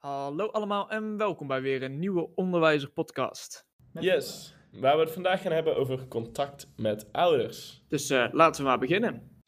Hallo allemaal en welkom bij weer een nieuwe Onderwijzer podcast. Yes, waar we het vandaag gaan hebben over contact met ouders. Dus uh, laten we maar beginnen.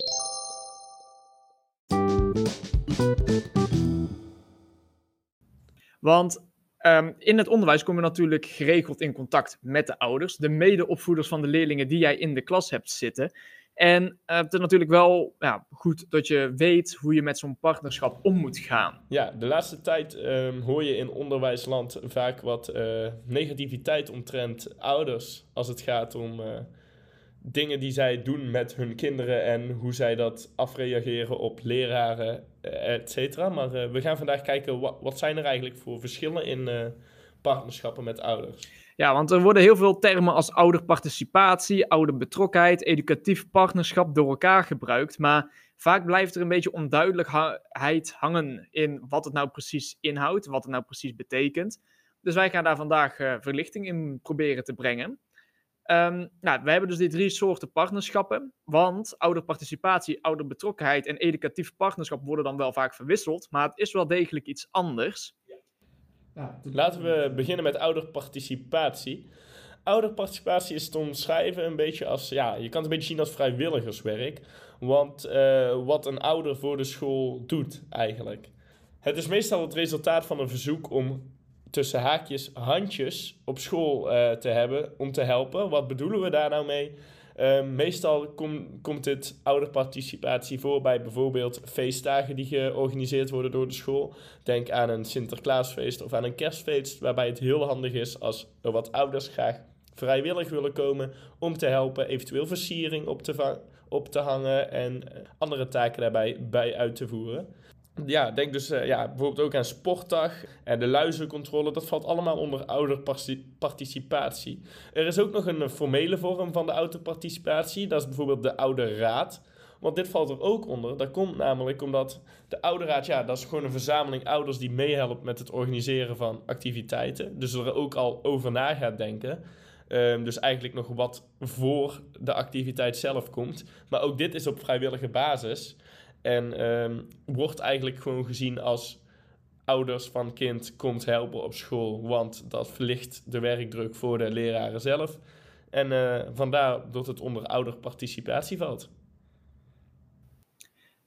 Want um, in het onderwijs kom je natuurlijk geregeld in contact met de ouders, de medeopvoeders van de leerlingen die jij in de klas hebt zitten. En uh, het is natuurlijk wel ja, goed dat je weet hoe je met zo'n partnerschap om moet gaan. Ja, de laatste tijd um, hoor je in onderwijsland vaak wat uh, negativiteit omtrent ouders als het gaat om uh, dingen die zij doen met hun kinderen en hoe zij dat afreageren op leraren, et cetera. Maar we gaan vandaag kijken wat, wat zijn er eigenlijk voor verschillen in partnerschappen met ouders. Ja, want er worden heel veel termen als ouderparticipatie, ouderbetrokkenheid, educatief partnerschap door elkaar gebruikt. Maar vaak blijft er een beetje onduidelijkheid hangen in wat het nou precies inhoudt, wat het nou precies betekent. Dus wij gaan daar vandaag uh, verlichting in proberen te brengen. Um, nou, we hebben dus die drie soorten partnerschappen. Want ouderparticipatie, ouderbetrokkenheid en educatief partnerschap worden dan wel vaak verwisseld. Maar het is wel degelijk iets anders. Laten we beginnen met ouderparticipatie. Ouderparticipatie is te omschrijven een beetje als, ja, je kan het een beetje zien als vrijwilligerswerk. Want uh, wat een ouder voor de school doet eigenlijk. Het is meestal het resultaat van een verzoek om tussen haakjes handjes op school uh, te hebben om te helpen. Wat bedoelen we daar nou mee? Uh, meestal kom, komt dit ouderparticipatie voor bij bijvoorbeeld feestdagen die georganiseerd worden door de school. Denk aan een Sinterklaasfeest of aan een kerstfeest, waarbij het heel handig is als er wat ouders graag vrijwillig willen komen om te helpen, eventueel versiering op te, op te hangen en andere taken daarbij bij uit te voeren ja, denk dus uh, ja, bijvoorbeeld ook aan sportdag en de luizencontrole. Dat valt allemaal onder ouderparticipatie. Er is ook nog een formele vorm van de ouderparticipatie. Dat is bijvoorbeeld de ouderraad. Want dit valt er ook onder. Dat komt namelijk omdat de ouderraad, ja, dat is gewoon een verzameling ouders die meehelpt met het organiseren van activiteiten. Dus er ook al over na gaat denken. Um, dus eigenlijk nog wat voor de activiteit zelf komt. Maar ook dit is op vrijwillige basis. En um, wordt eigenlijk gewoon gezien als ouders van kind komt helpen op school, want dat verlicht de werkdruk voor de leraren zelf. En uh, vandaar dat het onder ouderparticipatie valt.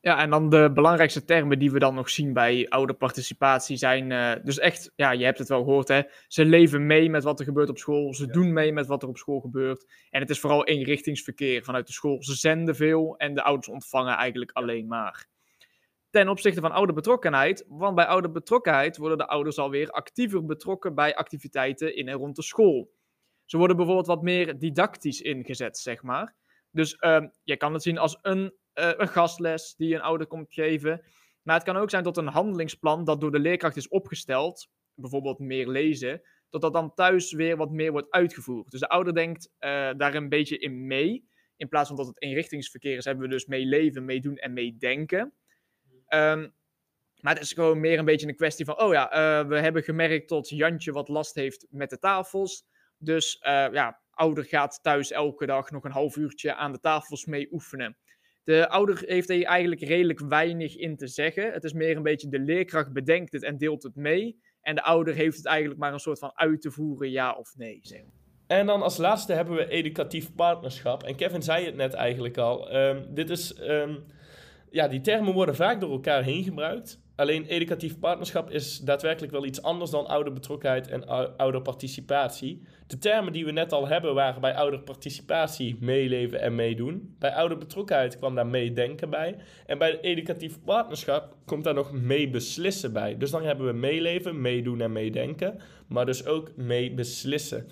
Ja, en dan de belangrijkste termen die we dan nog zien bij ouderparticipatie zijn uh, dus echt, ja, je hebt het wel gehoord, hè. Ze leven mee met wat er gebeurt op school. Ze ja. doen mee met wat er op school gebeurt. En het is vooral eenrichtingsverkeer vanuit de school. Ze zenden veel en de ouders ontvangen eigenlijk alleen maar ten opzichte van ouderbetrokkenheid. Want bij ouderbetrokkenheid worden de ouders alweer actiever betrokken bij activiteiten in en rond de school. Ze worden bijvoorbeeld wat meer didactisch ingezet, zeg maar. Dus uh, je kan het zien als een, uh, een gastles die een ouder komt geven. Maar het kan ook zijn tot een handelingsplan dat door de leerkracht is opgesteld. Bijvoorbeeld meer lezen. Dat dat dan thuis weer wat meer wordt uitgevoerd. Dus de ouder denkt uh, daar een beetje in mee. In plaats van dat het eenrichtingsverkeer is, hebben we dus meeleven, meedoen en meedenken. Um, maar het is gewoon meer een beetje een kwestie van, oh ja, uh, we hebben gemerkt dat Jantje wat last heeft met de tafels. Dus uh, ja, ouder gaat thuis elke dag nog een half uurtje aan de tafels mee oefenen. De ouder heeft hier eigenlijk redelijk weinig in te zeggen. Het is meer een beetje de leerkracht bedenkt het en deelt het mee. En de ouder heeft het eigenlijk maar een soort van uit te voeren, ja of nee. Zeg. En dan als laatste hebben we educatief partnerschap. En Kevin zei het net eigenlijk al. Um, dit is... Um, ja, die termen worden vaak door elkaar heen gebruikt. Alleen educatief partnerschap is daadwerkelijk wel iets anders dan ouderbetrokkenheid en ouderparticipatie. De termen die we net al hebben waren bij ouderparticipatie meeleven en meedoen. Bij ouderbetrokkenheid kwam daar meedenken bij. En bij educatief partnerschap komt daar nog meebeslissen bij. Dus dan hebben we meeleven, meedoen en meedenken, maar dus ook meebeslissen.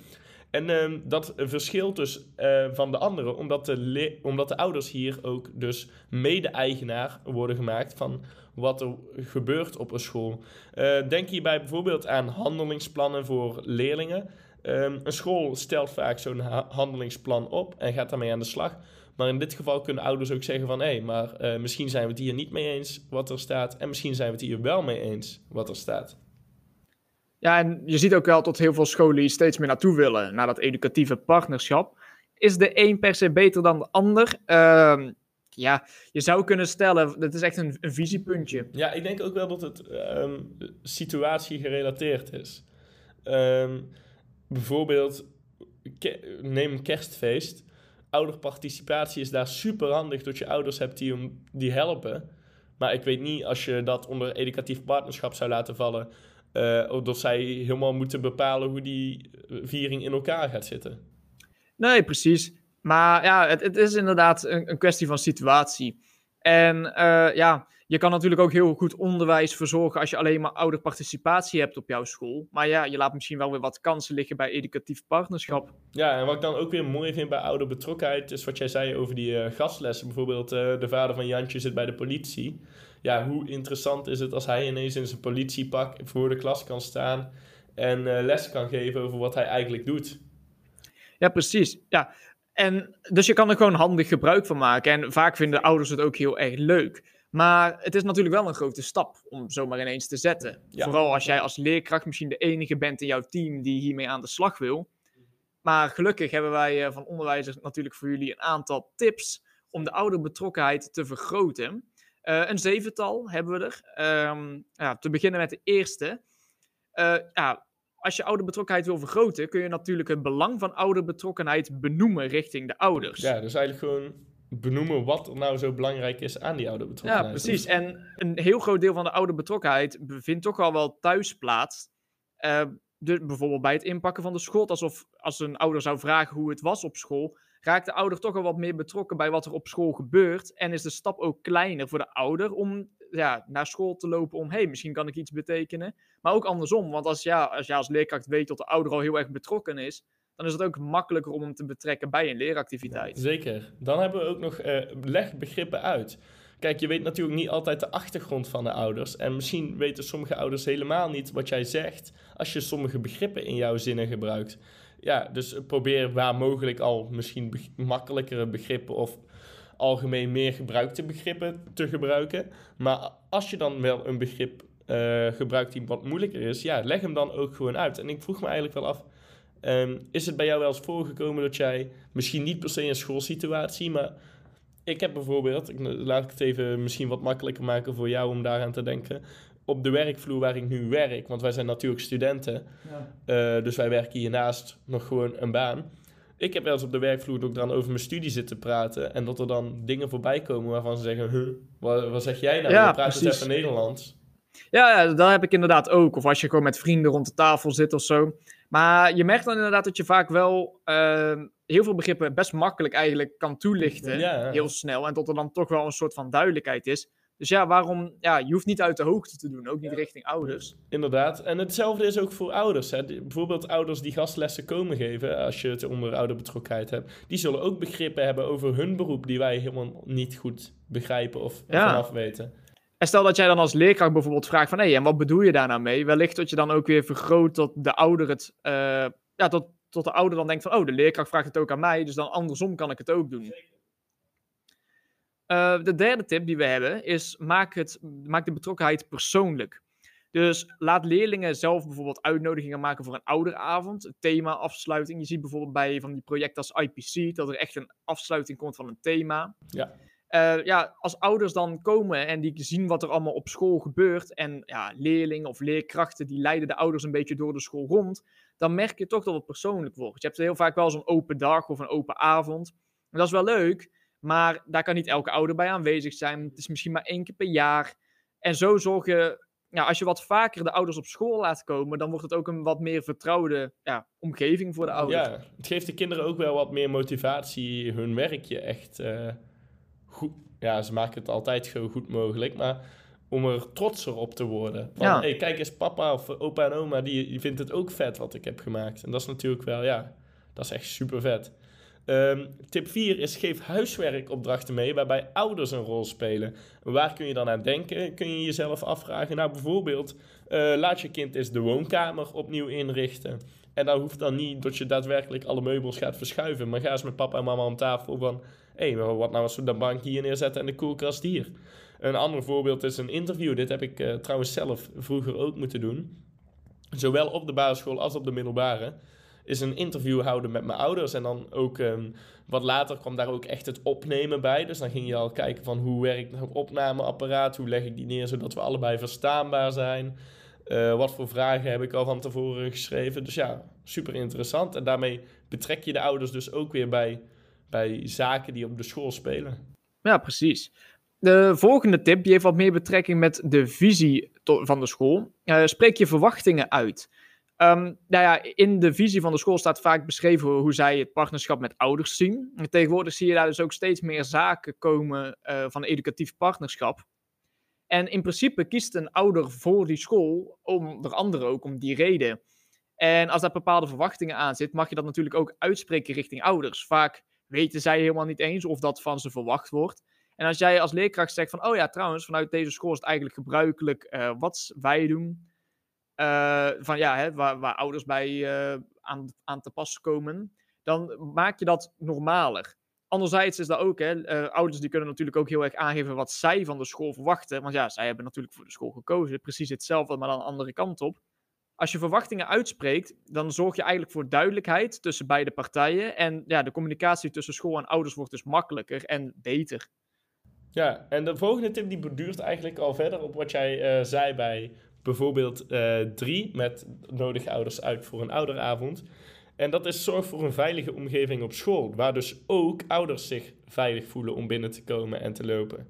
En uh, dat verschilt dus uh, van de anderen, omdat de, omdat de ouders hier ook dus mede-eigenaar worden gemaakt van wat er gebeurt op een school. Uh, denk hierbij bijvoorbeeld aan handelingsplannen voor leerlingen. Um, een school stelt vaak zo'n ha handelingsplan op en gaat daarmee aan de slag. Maar in dit geval kunnen ouders ook zeggen van... hé, maar uh, misschien zijn we het hier niet mee eens wat er staat... en misschien zijn we het hier wel mee eens wat er staat. Ja, en je ziet ook wel dat heel veel scholen steeds meer naartoe willen, naar dat educatieve partnerschap. Is de een per se beter dan de ander? Uh, Ja, je zou kunnen stellen, dat is echt een, visiepuntje. Ja, ik denk ook wel dat het um, situatie gerelateerd is. Ehm, bijvoorbeeld, neem een kerstfeest. Ouderparticipatie is daar super handig dat je ouders hebt die, die helpen. Maar ik weet niet als je dat onder educatief partnerschap zou laten vallen. Uh, of dat zij helemaal moeten bepalen hoe die viering in elkaar gaat zitten. Nee, precies. Maar ja, het, het is inderdaad een, een, kwestie van situatie. En uh, ja, je kan natuurlijk ook heel goed onderwijs verzorgen als je alleen maar ouderparticipatie hebt op jouw school. Maar ja, je laat misschien wel weer wat kansen liggen bij educatief partnerschap. Ja, en wat ik dan ook weer mooi vind bij ouderbetrokkenheid, is wat jij zei over die uh, gastlessen. Bijvoorbeeld, uh, de vader van Jantje zit bij de politie. Ja, hoe interessant is het als hij ineens in zijn politiepak voor de klas kan staan en uh, les kan geven over wat hij eigenlijk doet. Ja, precies. Ja, en dus je kan er gewoon handig gebruik van maken. En vaak vinden ouders het ook heel erg leuk. Maar het is natuurlijk wel een grote stap om zomaar ineens te zetten. Vooral als jij als leerkracht misschien de enige bent in jouw team die hiermee aan de slag wil. Maar gelukkig hebben wij eh, van onderwijzers natuurlijk voor jullie een aantal tips om de ouderbetrokkenheid te vergroten. Uh, een zevental hebben we er. Ehm, ja, te beginnen met de eerste. Uh, ja, als je ouderbetrokkenheid wil vergroten, kun je natuurlijk het belang van ouderbetrokkenheid benoemen richting de ouders. Ja, dus eigenlijk gewoon benoemen wat er nou zo belangrijk is aan die ouderbetrokkenheid. Ja, precies. En een heel groot deel van de ouderbetrokkenheid vindt toch al wel thuis plaats. Uh, dus bijvoorbeeld bij het inpakken van de school. Alsof als een ouder zou vragen hoe het was op school, raakt de ouder toch al wat meer betrokken bij wat er op school gebeurt. En is de stap ook kleiner voor de ouder om ja, naar school te lopen om, hé, hey, misschien kan ik iets betekenen. Maar ook andersom, want als, ja, als je als leerkracht weet dat de ouder al heel erg betrokken is, dan is het ook makkelijker om hem te betrekken bij een leeractiviteit. Zeker. Dan hebben we ook nog leg begrippen uit. Kijk, je weet natuurlijk niet altijd de achtergrond van de ouders. En misschien weten sommige ouders helemaal niet wat jij zegt als je sommige begrippen in jouw zinnen gebruikt. Ja, dus probeer waar mogelijk al misschien makkelijkere begrippen of algemeen meer gebruikte begrippen te gebruiken. Maar als je dan wel een begrip uh, gebruikt die wat moeilijker is, ja, leg hem dan ook gewoon uit. En ik vroeg me eigenlijk wel af, um, is het bij jou wel eens voorgekomen dat jij, misschien niet per se een schoolsituatie, maar ik heb bijvoorbeeld, laat ik het even misschien wat makkelijker maken voor jou om daaraan te denken, op de werkvloer waar ik nu werk, want wij zijn natuurlijk studenten, ja. uh, dus wij werken hiernaast nog gewoon een baan. Ik heb wel eens op de werkvloer ook dan over mijn studie zitten praten. En dat er dan dingen voorbij komen waarvan ze zeggen: huh, wat, wat zeg jij nou? Ja, Je praat het even Nederlands. Ja, dat heb ik inderdaad ook. Of als je gewoon met vrienden rond de tafel zit of zo. Maar je merkt dan inderdaad dat je vaak wel uh, heel veel begrippen best makkelijk eigenlijk kan toelichten. Ja, heel snel. En dat er dan toch wel een soort van duidelijkheid is. Dus ja, waarom? Ja, je hoeft niet uit de hoogte te doen, ook niet richting ouders. Inderdaad. En hetzelfde is ook voor ouders. Hè. Bijvoorbeeld ouders die gastlessen komen geven, als je het onder ouderbetrokkenheid hebt, die zullen ook begrippen hebben over hun beroep die wij helemaal niet goed begrijpen of ja. vanaf weten. En stel dat jij dan als leerkracht bijvoorbeeld vraagt van, hé, hey, en wat bedoel je daar nou mee? Wellicht dat je dan ook weer vergroot tot de ouder het, uh, ja, tot, tot de ouder dan denkt van, oh, de leerkracht vraagt het ook aan mij, dus dan andersom kan ik het ook doen. Uh, de derde tip die we hebben is: maak, het, maak de betrokkenheid persoonlijk. Dus laat leerlingen zelf bijvoorbeeld uitnodigingen maken voor een ouderavond, een thema-afsluiting. Je ziet bijvoorbeeld bij van die projecten als IPC dat er echt een afsluiting komt van een thema. Ja. Uh, ja, als ouders dan komen en die zien wat er allemaal op school gebeurt en ja, leerlingen of leerkrachten die leiden de ouders een beetje door de school rond, dan merk je toch dat het persoonlijk wordt. Je hebt heel vaak wel zo'n open dag of een open avond. En dat is wel leuk, maar daar kan niet elke ouder bij aanwezig zijn. Het is misschien maar één keer per jaar. En zo zorg je, ja, als je wat vaker de ouders op school laat komen, dan wordt het ook een wat meer vertrouwde ja, omgeving voor de ouders. Ja, het geeft de kinderen ook wel wat meer motivatie, hun werkje echt uh, goed. Ja, ze maken het altijd zo goed mogelijk, maar om er trotser op te worden. Van, ja. hey, kijk eens, papa of opa en oma, die, die vindt het ook vet wat ik heb gemaakt. En dat is natuurlijk wel, ja, dat is echt super vet. Um, tip 4 is geef huiswerkopdrachten mee waarbij ouders een rol spelen. Waar kun je dan aan denken? Kun je jezelf afvragen. Nou, bijvoorbeeld, uh, laat je kind eens de woonkamer opnieuw inrichten. En dan hoeft dan niet dat je daadwerkelijk alle meubels gaat verschuiven. Maar ga eens met papa en mama om tafel van... Hey, wat nou als we de bank hier neerzetten en de koelkast hier? Een ander voorbeeld is een interview. Dit heb ik uh, trouwens zelf vroeger ook moeten doen. Zowel op de basisschool als op de middelbare is een interview houden met mijn ouders. En dan ook ehm, wat later kwam daar ook echt het opnemen bij. Dus dan ging je al kijken van hoe werkt het opnameapparaat, hoe leg ik die neer zodat we allebei verstaanbaar zijn. Uh, wat voor vragen heb ik al van tevoren geschreven. Dus ja, super interessant. En daarmee betrek je de ouders dus ook weer bij, bij zaken die op de school spelen. Ja, precies. De volgende tip die heeft wat meer betrekking met de visie van de school. Uh, spreek je verwachtingen uit. Um, nou ja, in de visie van de school staat vaak beschreven hoe zij het partnerschap met ouders zien. En tegenwoordig zie je daar dus ook steeds meer zaken komen uh, van educatief partnerschap. En in principe kiest een ouder voor die school, onder andere ook om die reden. En als daar bepaalde verwachtingen aan zit, mag je dat natuurlijk ook uitspreken richting ouders. Vaak weten zij helemaal niet eens of dat van ze verwacht wordt. En als jij als leerkracht zegt van, oh ja, trouwens, vanuit deze school is het eigenlijk gebruikelijk uh, wat wij doen. Uh, van ja, hè, waar, waar, ouders bij uh, aan, aan te pas komen. Dan maak je dat normaler. Anderzijds is dat ook, hè, ouders die kunnen natuurlijk ook heel erg aangeven wat zij van de school verwachten. Want ja, zij hebben natuurlijk voor de school gekozen. Precies hetzelfde, maar dan de andere kant op. Als je verwachtingen uitspreekt, dan zorg je eigenlijk voor duidelijkheid tussen beide partijen. En ja, de communicatie tussen school en ouders wordt dus makkelijker en beter. Ja, en de volgende tip die borduurt eigenlijk al verder op wat jij uh, zei bij bijvoorbeeld uh, drie met nodige ouders uit voor een ouderavond. En dat is zorg voor een veilige omgeving op school, waar dus ook ouders zich veilig voelen om binnen te komen en te lopen.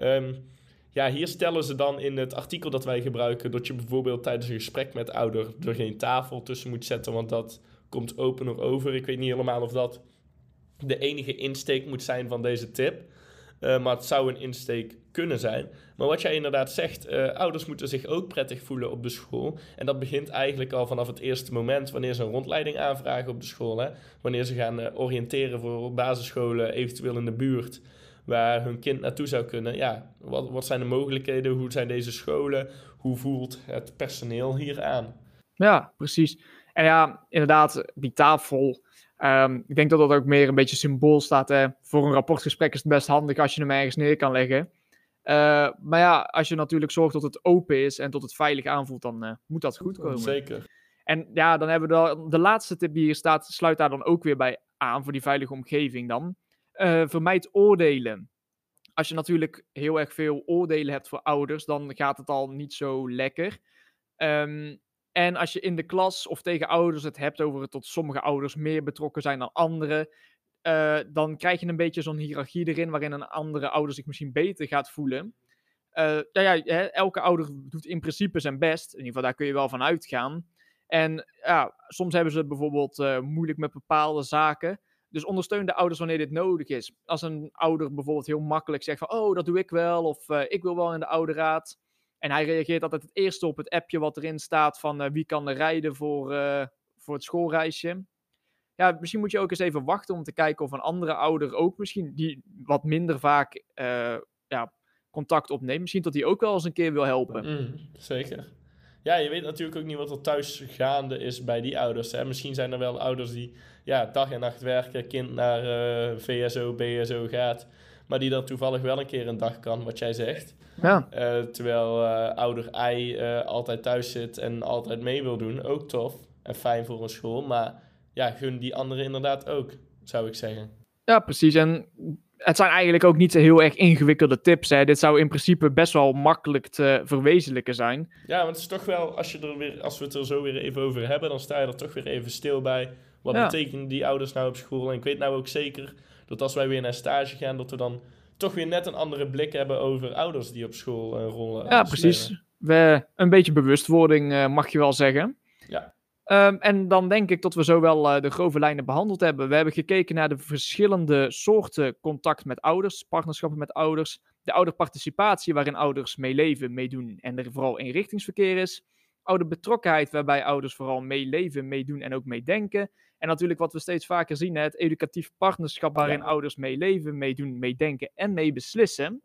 Um, ja, hier stellen ze dan in het artikel dat wij gebruiken dat je bijvoorbeeld tijdens een gesprek met ouder er geen tafel tussen moet zetten, want dat komt opener over. Ik weet niet helemaal of dat de enige insteek moet zijn van deze tip. Uh, maar het zou een insteek kunnen zijn. Maar wat jij inderdaad zegt, uh, ouders moeten zich ook prettig voelen op de school. En dat begint eigenlijk al vanaf het eerste moment wanneer ze een rondleiding aanvragen op de school. Hè? Wanneer ze gaan uh, oriënteren voor basisscholen, eventueel in de buurt, waar hun kind naartoe zou kunnen. Ja, wat, wat zijn de mogelijkheden? Hoe zijn deze scholen? Hoe voelt het personeel hier aan? Ja, precies. En ja, inderdaad, die tafel Um, ik denk dat dat ook meer een beetje symbool staat. Hè. Voor een rapportgesprek is het best handig als je hem ergens neer kan leggen. Uh, maar ja, als je natuurlijk zorgt dat het open is en tot het veilig aanvoelt, dan uh, moet dat goed komen. Zeker. En ja, dan hebben we de, de laatste tip die hier staat, sluit daar dan ook weer bij aan voor die veilige omgeving dan. Uh, vermijd oordelen. Als je natuurlijk heel erg veel oordelen hebt voor ouders, dan gaat het al niet zo lekker. Um, en als je in de klas of tegen ouders het hebt over het tot sommige ouders meer betrokken zijn dan anderen, uh, dan krijg je een beetje zo'n hiërarchie erin waarin een andere ouder zich misschien beter gaat voelen. Uh, nou ja, elke ouder doet in principe zijn best. In ieder geval, daar kun je wel van uitgaan. En ja, soms hebben ze bijvoorbeeld uh, moeilijk met bepaalde zaken. Dus ondersteun de ouders wanneer dit nodig is. Als een ouder bijvoorbeeld heel makkelijk zegt van, oh, dat doe ik wel, of ik wil wel in de ouderraad. En hij reageert altijd het eerste op het appje wat erin staat van uh, wie kan er rijden voor, uh, voor het schoolreisje. Ja, misschien moet je ook eens even wachten om te kijken of een andere ouder ook misschien, die wat minder vaak ja, contact opneemt, misschien dat hij ook wel eens een keer wil helpen. Mm, zeker. Ja, je weet natuurlijk ook niet wat er thuis gaande is bij die ouders. Hè? Misschien zijn er wel ouders die ja, dag en nacht werken, kind naar VSO, BSO gaat, maar die dan toevallig wel een keer een dag kan, wat jij zegt. Ja. Uh, terwijl uh, ouder I uh, altijd thuis zit en altijd mee wil doen. Ook tof en fijn voor een school. Maar ja, gun die anderen inderdaad ook, zou ik zeggen. Ja, precies. En het zijn eigenlijk ook niet heel erg ingewikkelde tips. Hè. Dit zou in principe best wel makkelijk te verwezenlijken zijn. Ja, want het is toch wel, als, je er weer, als we het er zo weer even over hebben, dan sta je er toch weer even stil bij. Wat ja. betekenen die ouders nou op school? En ik weet nou ook zeker dat als wij weer naar stage gaan, dat we dan toch weer net een andere blik hebben over ouders die op school uh, rollen. Ja, precies. We, een beetje bewustwording uh, mag je wel zeggen. Ja. Um, en dan denk ik dat we zo wel uh, de grove lijnen behandeld hebben. We hebben gekeken naar de verschillende soorten contact met ouders, partnerschappen met ouders, de ouderparticipatie waarin ouders meeleven, meedoen en er vooral inrichtingsverkeer is, ouderbetrokkenheid waarbij ouders vooral meeleven, meedoen en ook meedenken en natuurlijk wat we steeds vaker zien, het educatief partnerschap waarin ja. ouders meeleven, meedoen, meedenken en meebeslissen.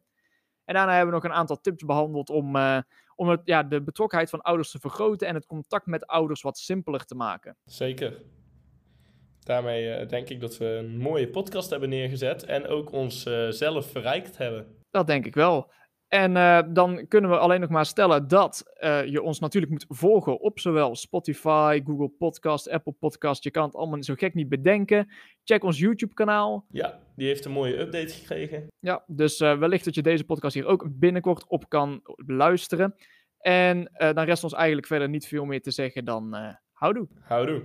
En daarna hebben we nog een aantal tips behandeld om, uh, om het, ja, de betrokkenheid van ouders te vergroten en het contact met ouders wat simpeler te maken. Zeker. Daarmee uh, denk ik dat we een mooie podcast hebben neergezet en ook onszelf uh, verrijkt hebben. Dat denk ik wel. En uh, dan kunnen we alleen nog maar stellen dat uh, je ons natuurlijk moet volgen op zowel Spotify, Google Podcast, Apple Podcast. Je kan het allemaal zo gek niet bedenken. Check ons YouTube-kanaal. Ja, die heeft een mooie update gekregen. Ja, dus uh, wellicht dat je deze podcast hier ook binnenkort op kan luisteren. En dan rest ons eigenlijk verder niet veel meer te zeggen dan houdoe. Houdoe.